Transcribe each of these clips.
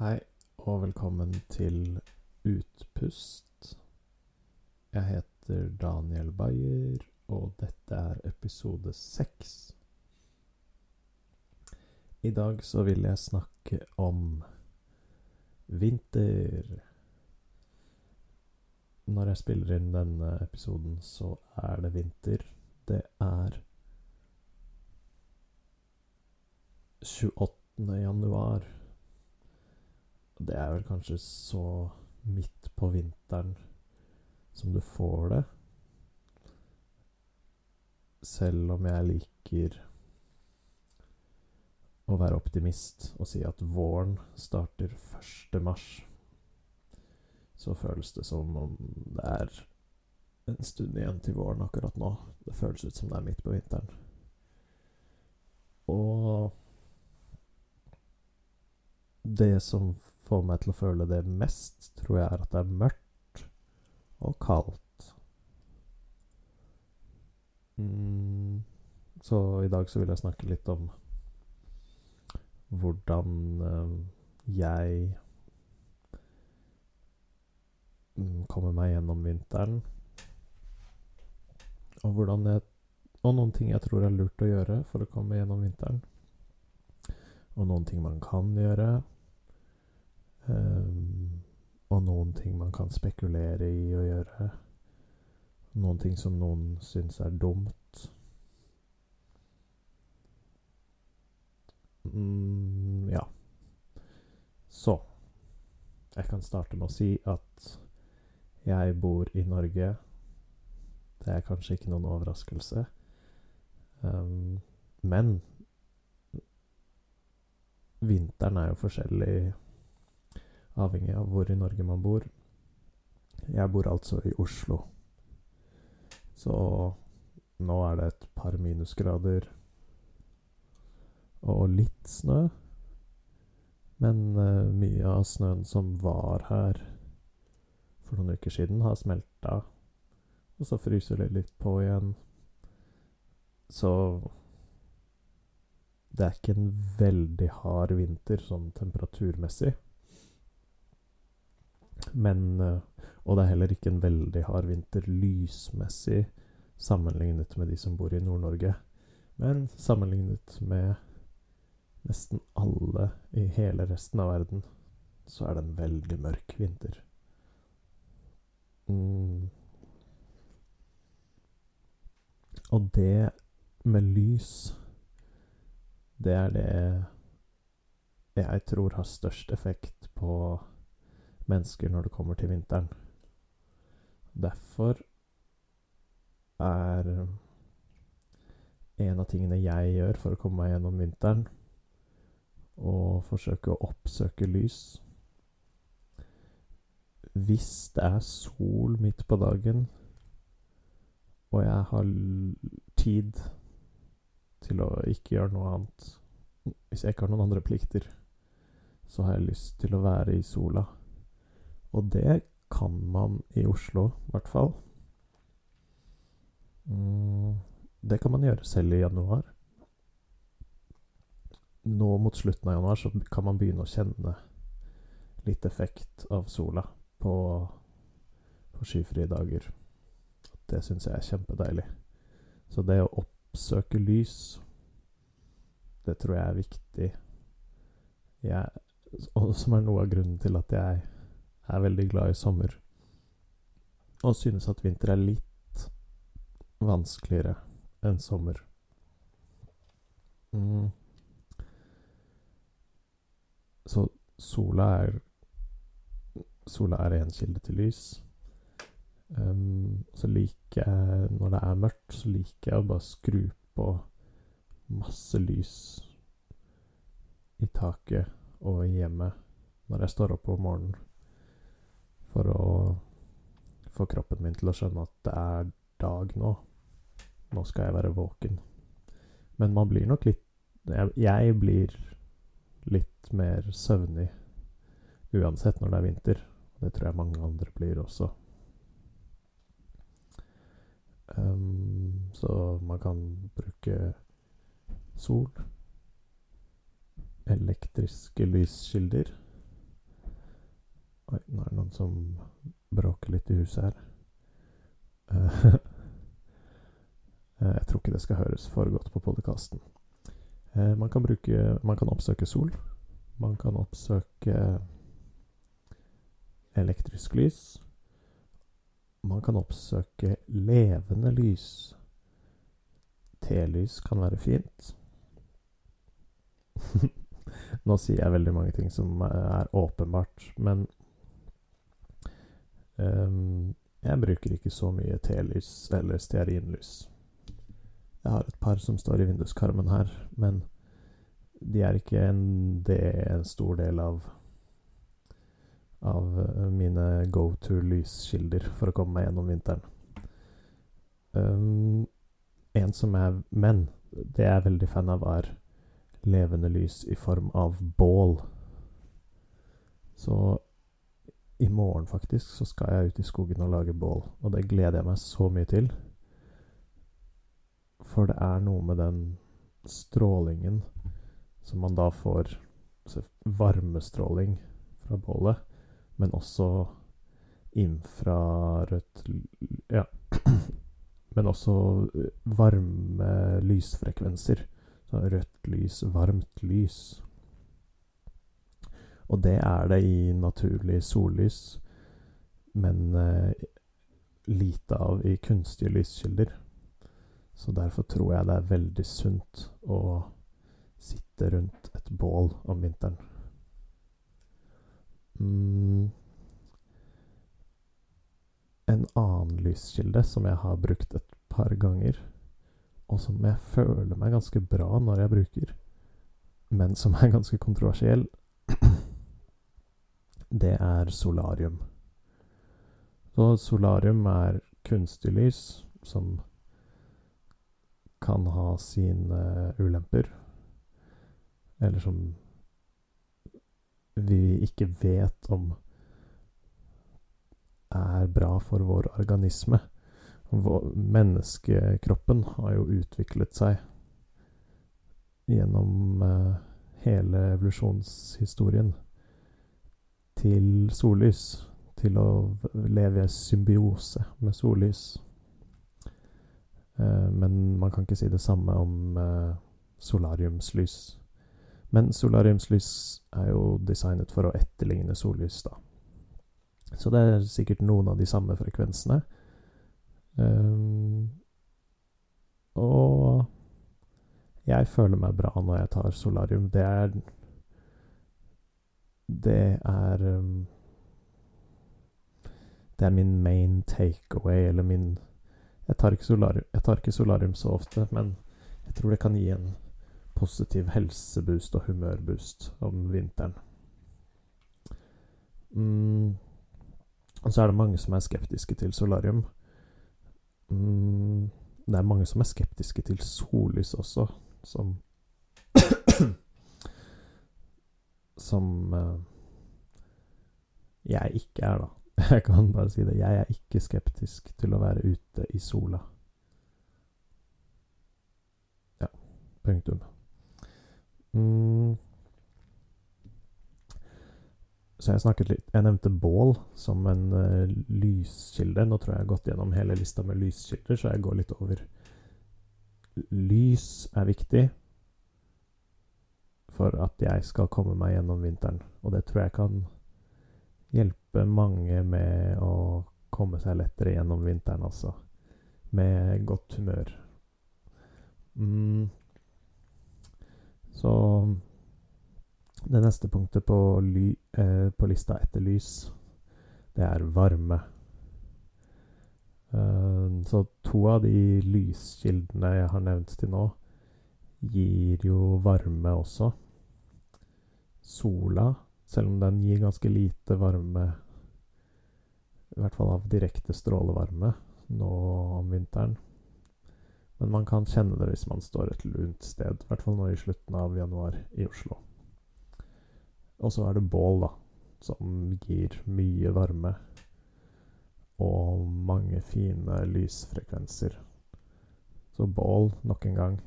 Hei, og velkommen til Utpust. Jeg heter Daniel Bayer, og dette er episode seks. I dag så vil jeg snakke om vinter. Når jeg spiller inn denne episoden, så er det vinter. Det er 28. januar. Det er vel kanskje så midt på vinteren som du får det. Selv om jeg liker å være optimist og si at våren starter 1. mars, så føles det som om det er en stund igjen til våren akkurat nå. Det føles ut som det er midt på vinteren. Og det som får meg til å føle det mest, tror jeg er at det er mørkt og kaldt. Mm, så i dag så vil jeg snakke litt om hvordan eh, jeg mm, kommer meg gjennom vinteren. Og jeg Og noen ting jeg tror er lurt å gjøre for å komme gjennom vinteren. Og noen ting man kan gjøre. Um, og noen ting man kan spekulere i å gjøre. Noen ting som noen syns er dumt. Mm, ja. Så Jeg kan starte med å si at jeg bor i Norge. Det er kanskje ikke noen overraskelse. Um, men vinteren er jo forskjellig avhengig av hvor i Norge man bor. Jeg bor altså i Oslo. Så nå er det et par minusgrader og litt snø. Men uh, mye av snøen som var her for noen uker siden, har smelta. Og så fryser det litt på igjen. Så det er ikke en veldig hard vinter sånn temperaturmessig. Men uh, Og det er heller ikke en veldig hard vinter lysmessig sammenlignet med de som bor i Nord-Norge. Men sammenlignet med nesten alle i hele resten av verden, så er det en veldig mørk vinter. Mm. Og det med lys, det er det jeg tror har størst effekt på mennesker når det kommer til vinteren. Derfor er en av tingene jeg gjør for å komme meg gjennom vinteren, å forsøke å oppsøke lys. Hvis det er sol midt på dagen, og jeg har tid til å ikke gjøre noe annet Hvis jeg ikke har noen andre plikter, så har jeg lyst til å være i sola. Og det kan man i Oslo, i hvert fall. Mm, det kan man gjøre selv i januar. Nå mot slutten av januar så kan man begynne å kjenne litt effekt av sola på, på skyfrie dager. Det syns jeg er kjempedeilig. Så det å oppsøke lys, det tror jeg er viktig. Jeg, som er noe av grunnen til at jeg er veldig glad i sommer. Og synes at vinter er litt vanskeligere enn sommer. Mm. Så sola er Sola er en kilde til lys. Um, så liker jeg Når det er mørkt, så liker jeg å bare skru på masse lys i taket og i hjemmet når jeg står opp om morgenen for å få kroppen min til å skjønne at det er dag nå. Nå skal jeg være våken. Men man blir nok litt Jeg, jeg blir litt mer søvnig uansett når det er vinter. Det tror jeg mange andre blir også. Um, så man kan bruke sol, elektriske lyskilder Oi, nå er det noen som bråker litt i huset her. Eh, jeg tror ikke det skal høres for godt på podkasten. Eh, man kan bruke Man kan oppsøke sol. Man kan oppsøke elektrisk lys. Man kan oppsøke levende lys. Telys kan være fint. Nå sier jeg veldig mange ting som er åpenbart, men jeg bruker ikke så mye telys eller stearinlys. Jeg har et par som står i vinduskarmen her, men de er ikke en, det er en stor del av av eh, mine go to lyskilder for å komme meg gjennom vinteren. Um, en som er Men det jeg er veldig fan av, er levende lys i form av bål. Så i morgen, faktisk, så skal jeg ut i skogen og lage bål. Og det gleder jeg meg så mye til. For det er noe med den strålingen som man da får Varmestråling fra bålet, men også infrarødt Ja. Men også varme lysfrekvenser. Så rødt lys, varmt lys. Og det er det i naturlig sollys, men eh, lite av i kunstige lyskilder. Så derfor tror jeg det er veldig sunt å sitte rundt et bål om vinteren. Mm. En annen lyskilde som jeg har brukt et par ganger, og som jeg føler meg ganske bra når jeg bruker, men som er ganske kontroversiell, det er solarium. Så solarium er kunstig lys som kan ha sine ulemper, eller som vi ikke vet om er bra for vår organisme menneskekroppen har jo utviklet seg gjennom uh, hele evolusjonshistorien til sollys. Til å leve i symbiose med sollys. Uh, men man kan ikke si det samme om uh, solariumslys. Men solariumslys er jo designet for å etterligne sollys, da. Så det er sikkert noen av de samme frekvensene. Um, og jeg føler meg bra når jeg tar solarium. Det er Det er um, Det er min main takeaway, eller min jeg tar, solarium, jeg tar, ikke solarium så ofte, men jeg tror det kan gi en positiv helseboost og humørboost om vinteren. Mm. Og så er det mange som er skeptiske til solarium. Mm, det er mange som er skeptiske til sollys også, som Som uh, jeg ikke er, da. Jeg kan bare si det. Jeg er ikke skeptisk til å være ute i sola. Ja, punktum. Mm. Så jeg snakket litt Jeg nevnte bål som en uh, lyskilde. Nå tror jeg jeg har gått gjennom hele lista med lyskilder, så jeg går litt over. Lys er viktig for at jeg skal komme meg gjennom vinteren. Og det tror jeg kan hjelpe mange med å komme seg lettere gjennom vinteren, altså. Med godt humør. Mm. Så det neste punktet på, ly, eh, på lista etter lys, det er varme. Uh, så to av de lyskildene jeg har nevnt til nå, gir jo varme også. Sola, selv om den gir ganske lite varme, i hvert fall av direkte strålevarme, nå om vinteren. Men man kan kjenne det hvis man står et lunt sted, i hvert fall nå i slutten av januar i Oslo. Og så er det bål, da, som gir mye varme og mange fine lysfrekvenser. Så bål, nok en gang,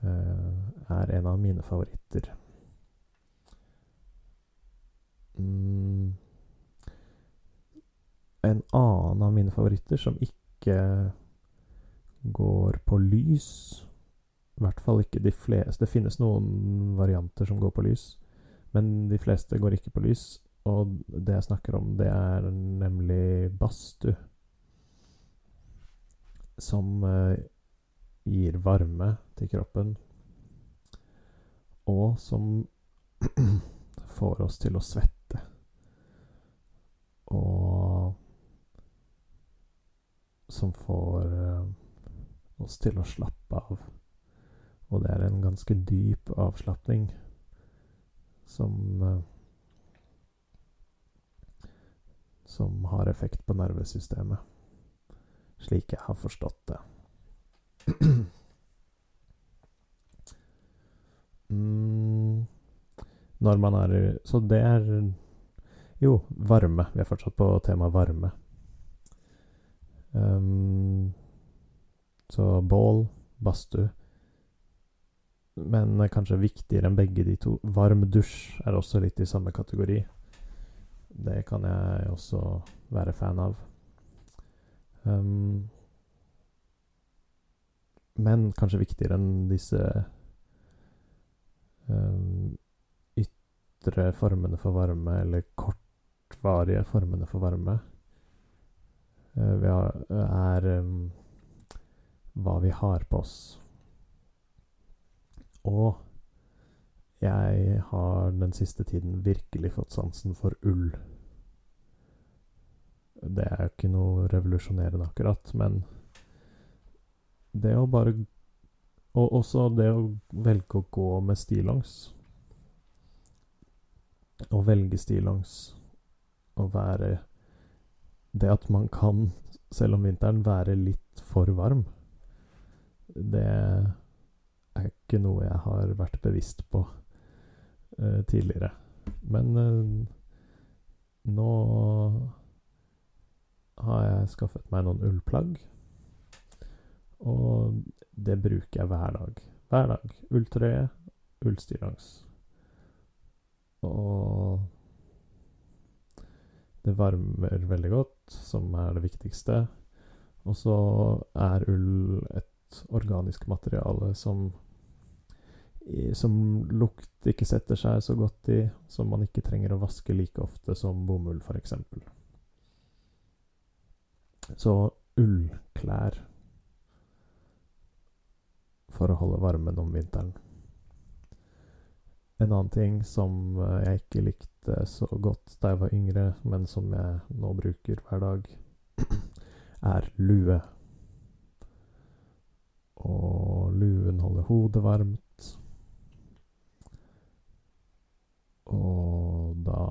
eh, er en av mine favoritter. Mm. en annen av mine favoritter som ikke går på lys I hvert fall ikke de fleste. Det finnes noen varianter som går på lys, men de fleste går ikke på lys. Og det jeg snakker om, det er nemlig badstue. Som eh, gir varme til kroppen, og som får oss til å svette. Som får eh, oss til å slappe av. Og det er en ganske dyp avslapning som eh, Som har effekt på nervesystemet, slik jeg har forstått det. mm, når man er Så det er Jo, varme. Vi er fortsatt på temaet varme. Um, så bål, badstue Men kanskje viktigere enn begge de to, varm dusj er også litt i samme kategori. Det kan jeg også være fan av. Um, men kanskje viktigere enn disse um, ytre formene for varme, eller kortvarige formene for varme, er um, hva vi har på oss. Og jeg har den siste tiden virkelig fått sansen for ull. Det er jo ikke noe revolusjonerende akkurat, men det å bare Og også det å velge å gå med stillongs. Å velge stillongs og være Det at man kan, selv om vinteren, være litt for varm det er ikke noe jeg har vært bevisst på uh, tidligere. Men uh, nå har jeg skaffet meg noen ullplagg. Og det bruker jeg hver dag. Hver dag. Ulltrøye, ullstillongs. Og det varmer veldig godt, som er det viktigste. Og så er ull et organisk materiale som som lukt ikke setter seg så godt i, som man ikke trenger å vaske like ofte som bomull, f.eks. Så ullklær for å holde varmen om vinteren. En annen ting som eh, jeg ikke likte så godt da jeg var yngre, men som jeg nå bruker hver dag, er lue. Og luen holder hodet varmt. Og da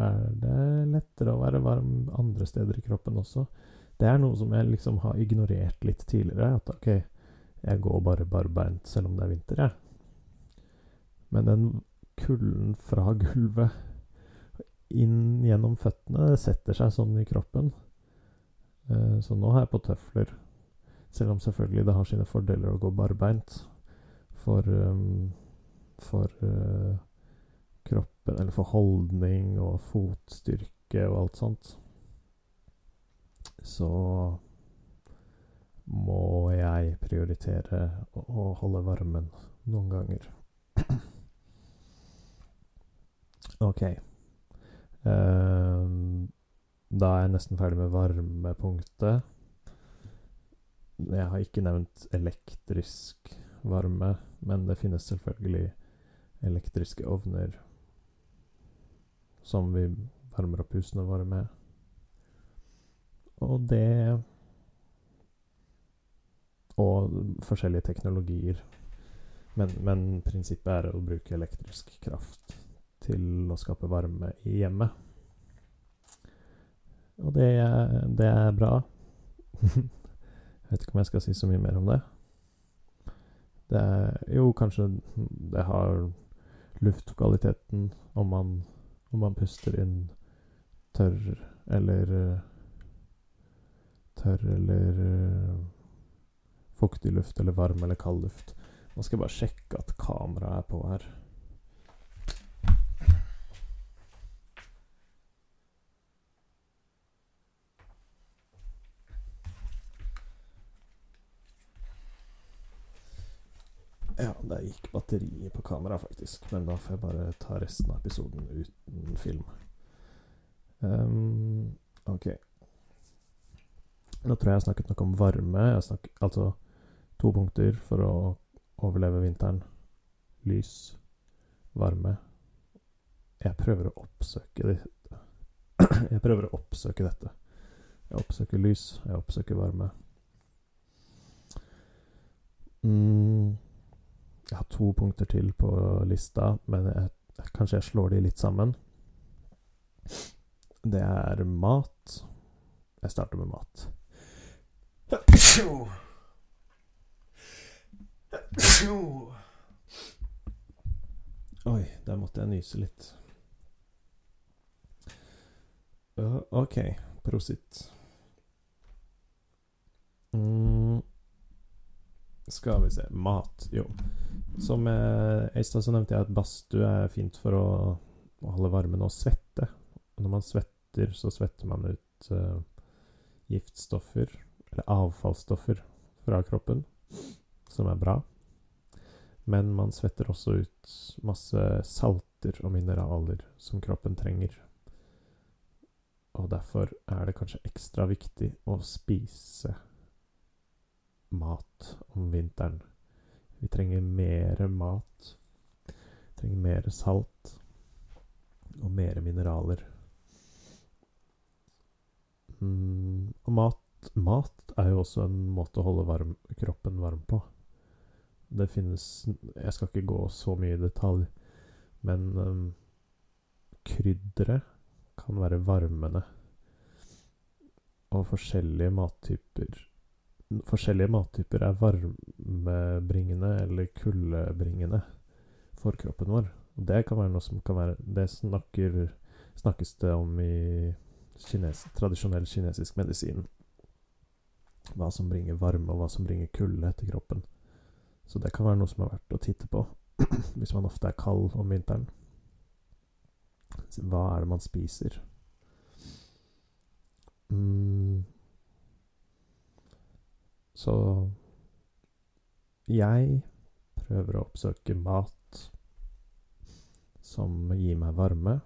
er det lettere å være varm andre steder i kroppen også. Det er noe som jeg liksom har ignorert litt tidligere. At ok, jeg går bare barbeint selv om det er vinter, jeg. Men den kulden fra gulvet inn gjennom føttene det setter seg sånn i kroppen. Eh, så nå har jeg på tøfler. Selv om selvfølgelig det har sine fordeler å gå barbeint for, um, for uh, kroppen Eller for holdning og fotstyrke og alt sånt. Så må jeg prioritere å holde varmen noen ganger. OK. Um, da er jeg nesten ferdig med varmepunktet. Jeg har ikke nevnt elektrisk varme, men det finnes selvfølgelig elektriske ovner som vi varmer opp husene våre med. Og det Og forskjellige teknologier. Men, men prinsippet er å bruke elektrisk kraft til å skape varme i hjemmet. Og det, det er bra. jeg vet ikke om jeg skal si så mye mer om det. Det er Jo, kanskje det har luftkvaliteten om man, om man puster inn tørr eller Tørr eller fuktig luft eller varm eller kald luft. Nå skal jeg bare sjekke at kameraet er på her. Ja, der gikk batteriet på kamera, faktisk. Men da får jeg bare ta resten av episoden uten film. Um, ok. Nå tror jeg jeg har snakket noe om varme. Jeg snakket, altså to punkter for å overleve vinteren. Lys, varme. Jeg prøver å oppsøke det. Jeg prøver å oppsøke dette. Jeg oppsøker lys, jeg oppsøker varme. Mm. Jeg har to punkter til på lista, men jeg, kanskje jeg slår de litt sammen. Det er mat. Jeg starter med mat. Oi, der måtte jeg nyse litt. Ok, prosit. Mm. Skal vi se Mat, jo. Som eh, i så nevnte jeg at badstue er fint for å, å, holde varmen og svette. Og når man svetter, så svetter man ut uh, giftstoffer, eller avfallsstoffer, fra kroppen, som er bra. Men man svetter også ut masse salter og mineraler som kroppen trenger. Og derfor er det kanskje ekstra viktig å spise mat om vinteren. Vi trenger mer mat. Vi trenger mer salt. Og mer mineraler. Mm, og mat, mat er jo også en måte å holde varm, kroppen varm på. Det finnes Jeg skal ikke gå så mye i detalj, men um, krydderet kan være varmende. Og forskjellige mattyper forskjellige mattyper er varmebringende eller kuldebringende for kroppen vår. Og det kan være noe som kan være Det snakker, snakkes det om i kines, tradisjonell kinesisk medisin. Hva som bringer varme, og hva som bringer kulde til kroppen. Så det kan være noe som er verdt å titte på hvis man ofte er kald om vinteren. Hva er det man spiser? Så jeg prøver å oppsøke mat som gir meg varme,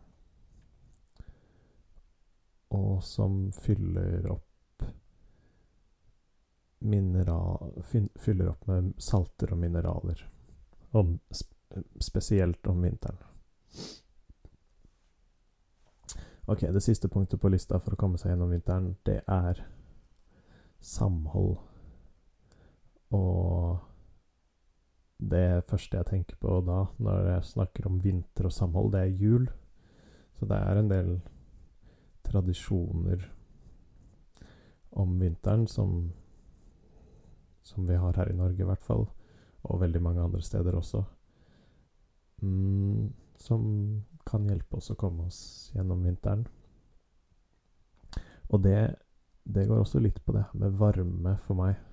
og som fyller opp mineral... Fyller opp med salter og mineraler. Om, spesielt om vinteren. Ok, det siste punktet på lista for å komme seg gjennom vinteren, det er samhold. Og det første jeg tenker på da, når jeg snakker om vinter og samhold, det er jul. Så det er en del tradisjoner om vinteren som, som vi har her i Norge, i hvert fall. Og veldig mange andre steder også. Mm, som kan hjelpe oss å komme oss gjennom vinteren. Og det, det går også litt på det med varme for meg.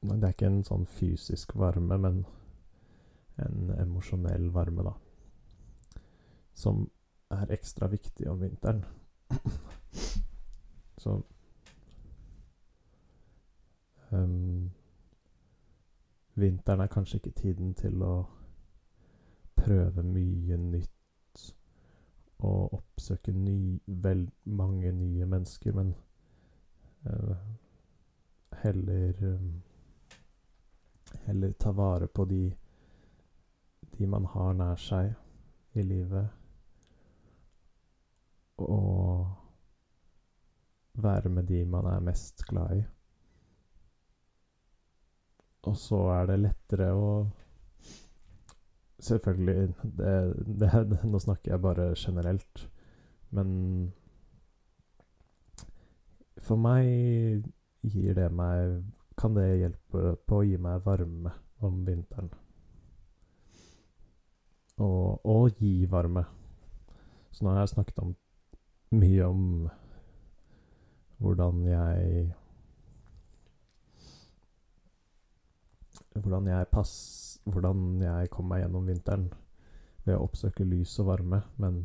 Det er ikke en sånn fysisk varme, men en emosjonell varme, da. Som er ekstra viktig om vinteren. Så um, Vinteren er kanskje ikke tiden til å prøve mye nytt og oppsøke ny, vel mange nye mennesker, men uh, heller um, Heller ta vare på de, de man har nær seg i livet. Og være med de man er mest glad i. Og så er det lettere å Selvfølgelig det, det, Nå snakker jeg bare generelt, men For meg gir det meg kan det hjelpe på å gi meg varme om vinteren. Og, og gi varme. Så nå har jeg snakket om mye om hvordan jeg Hvordan jeg pass, Hvordan jeg kommer meg gjennom vinteren ved å oppsøke lys og varme, men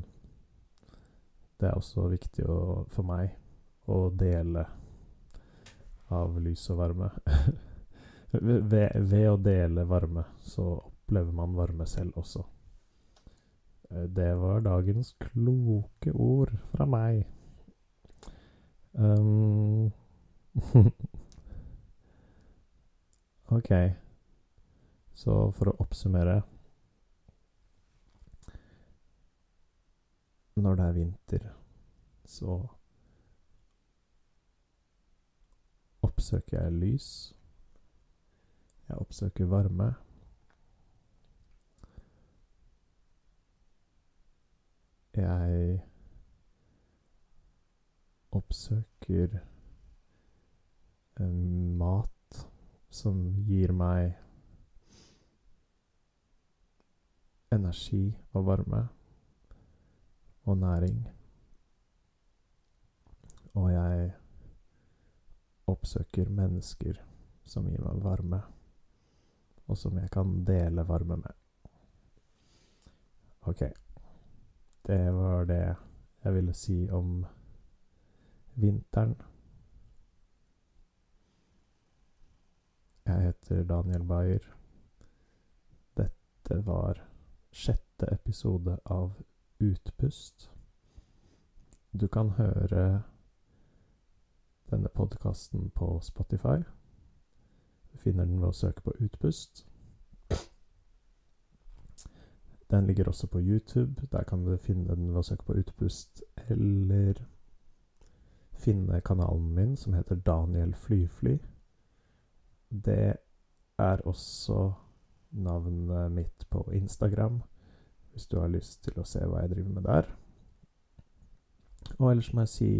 det er også viktig å, for meg å dele av lys og varme. ved, ved å dele varme, så opplever man varme selv også. Eh, Det var dagens kloke ord fra meg. Um, ok. Så for å oppsummere Når det er vinter, så oppsøker jeg lys. Jeg oppsøker varme. Jeg oppsøker eh, mat som gir meg energi og varme og næring. Og jeg oppsøker mennesker som gir meg varme, og som jeg kan dele varme med. Ok. Det var det jeg ville si om vinteren. Jeg heter Daniel Bayer. Dette var sjette episode av Utpust. Du kan høre denne podkasten på Spotify. Du finner den ved å søke på Utpust. Den ligger også på YouTube. Der kan du finne den ved å søke på Utpust, eller finne kanalen min som heter Daniel Flyfly. Det er også navnet mitt på Instagram, hvis du har lyst til å se hva jeg driver med der. Og ellers må jeg si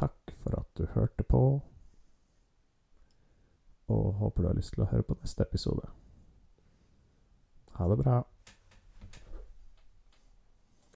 takk for at du hørte på, og håper du har lyst til å høre på neste episode. Ha det bra.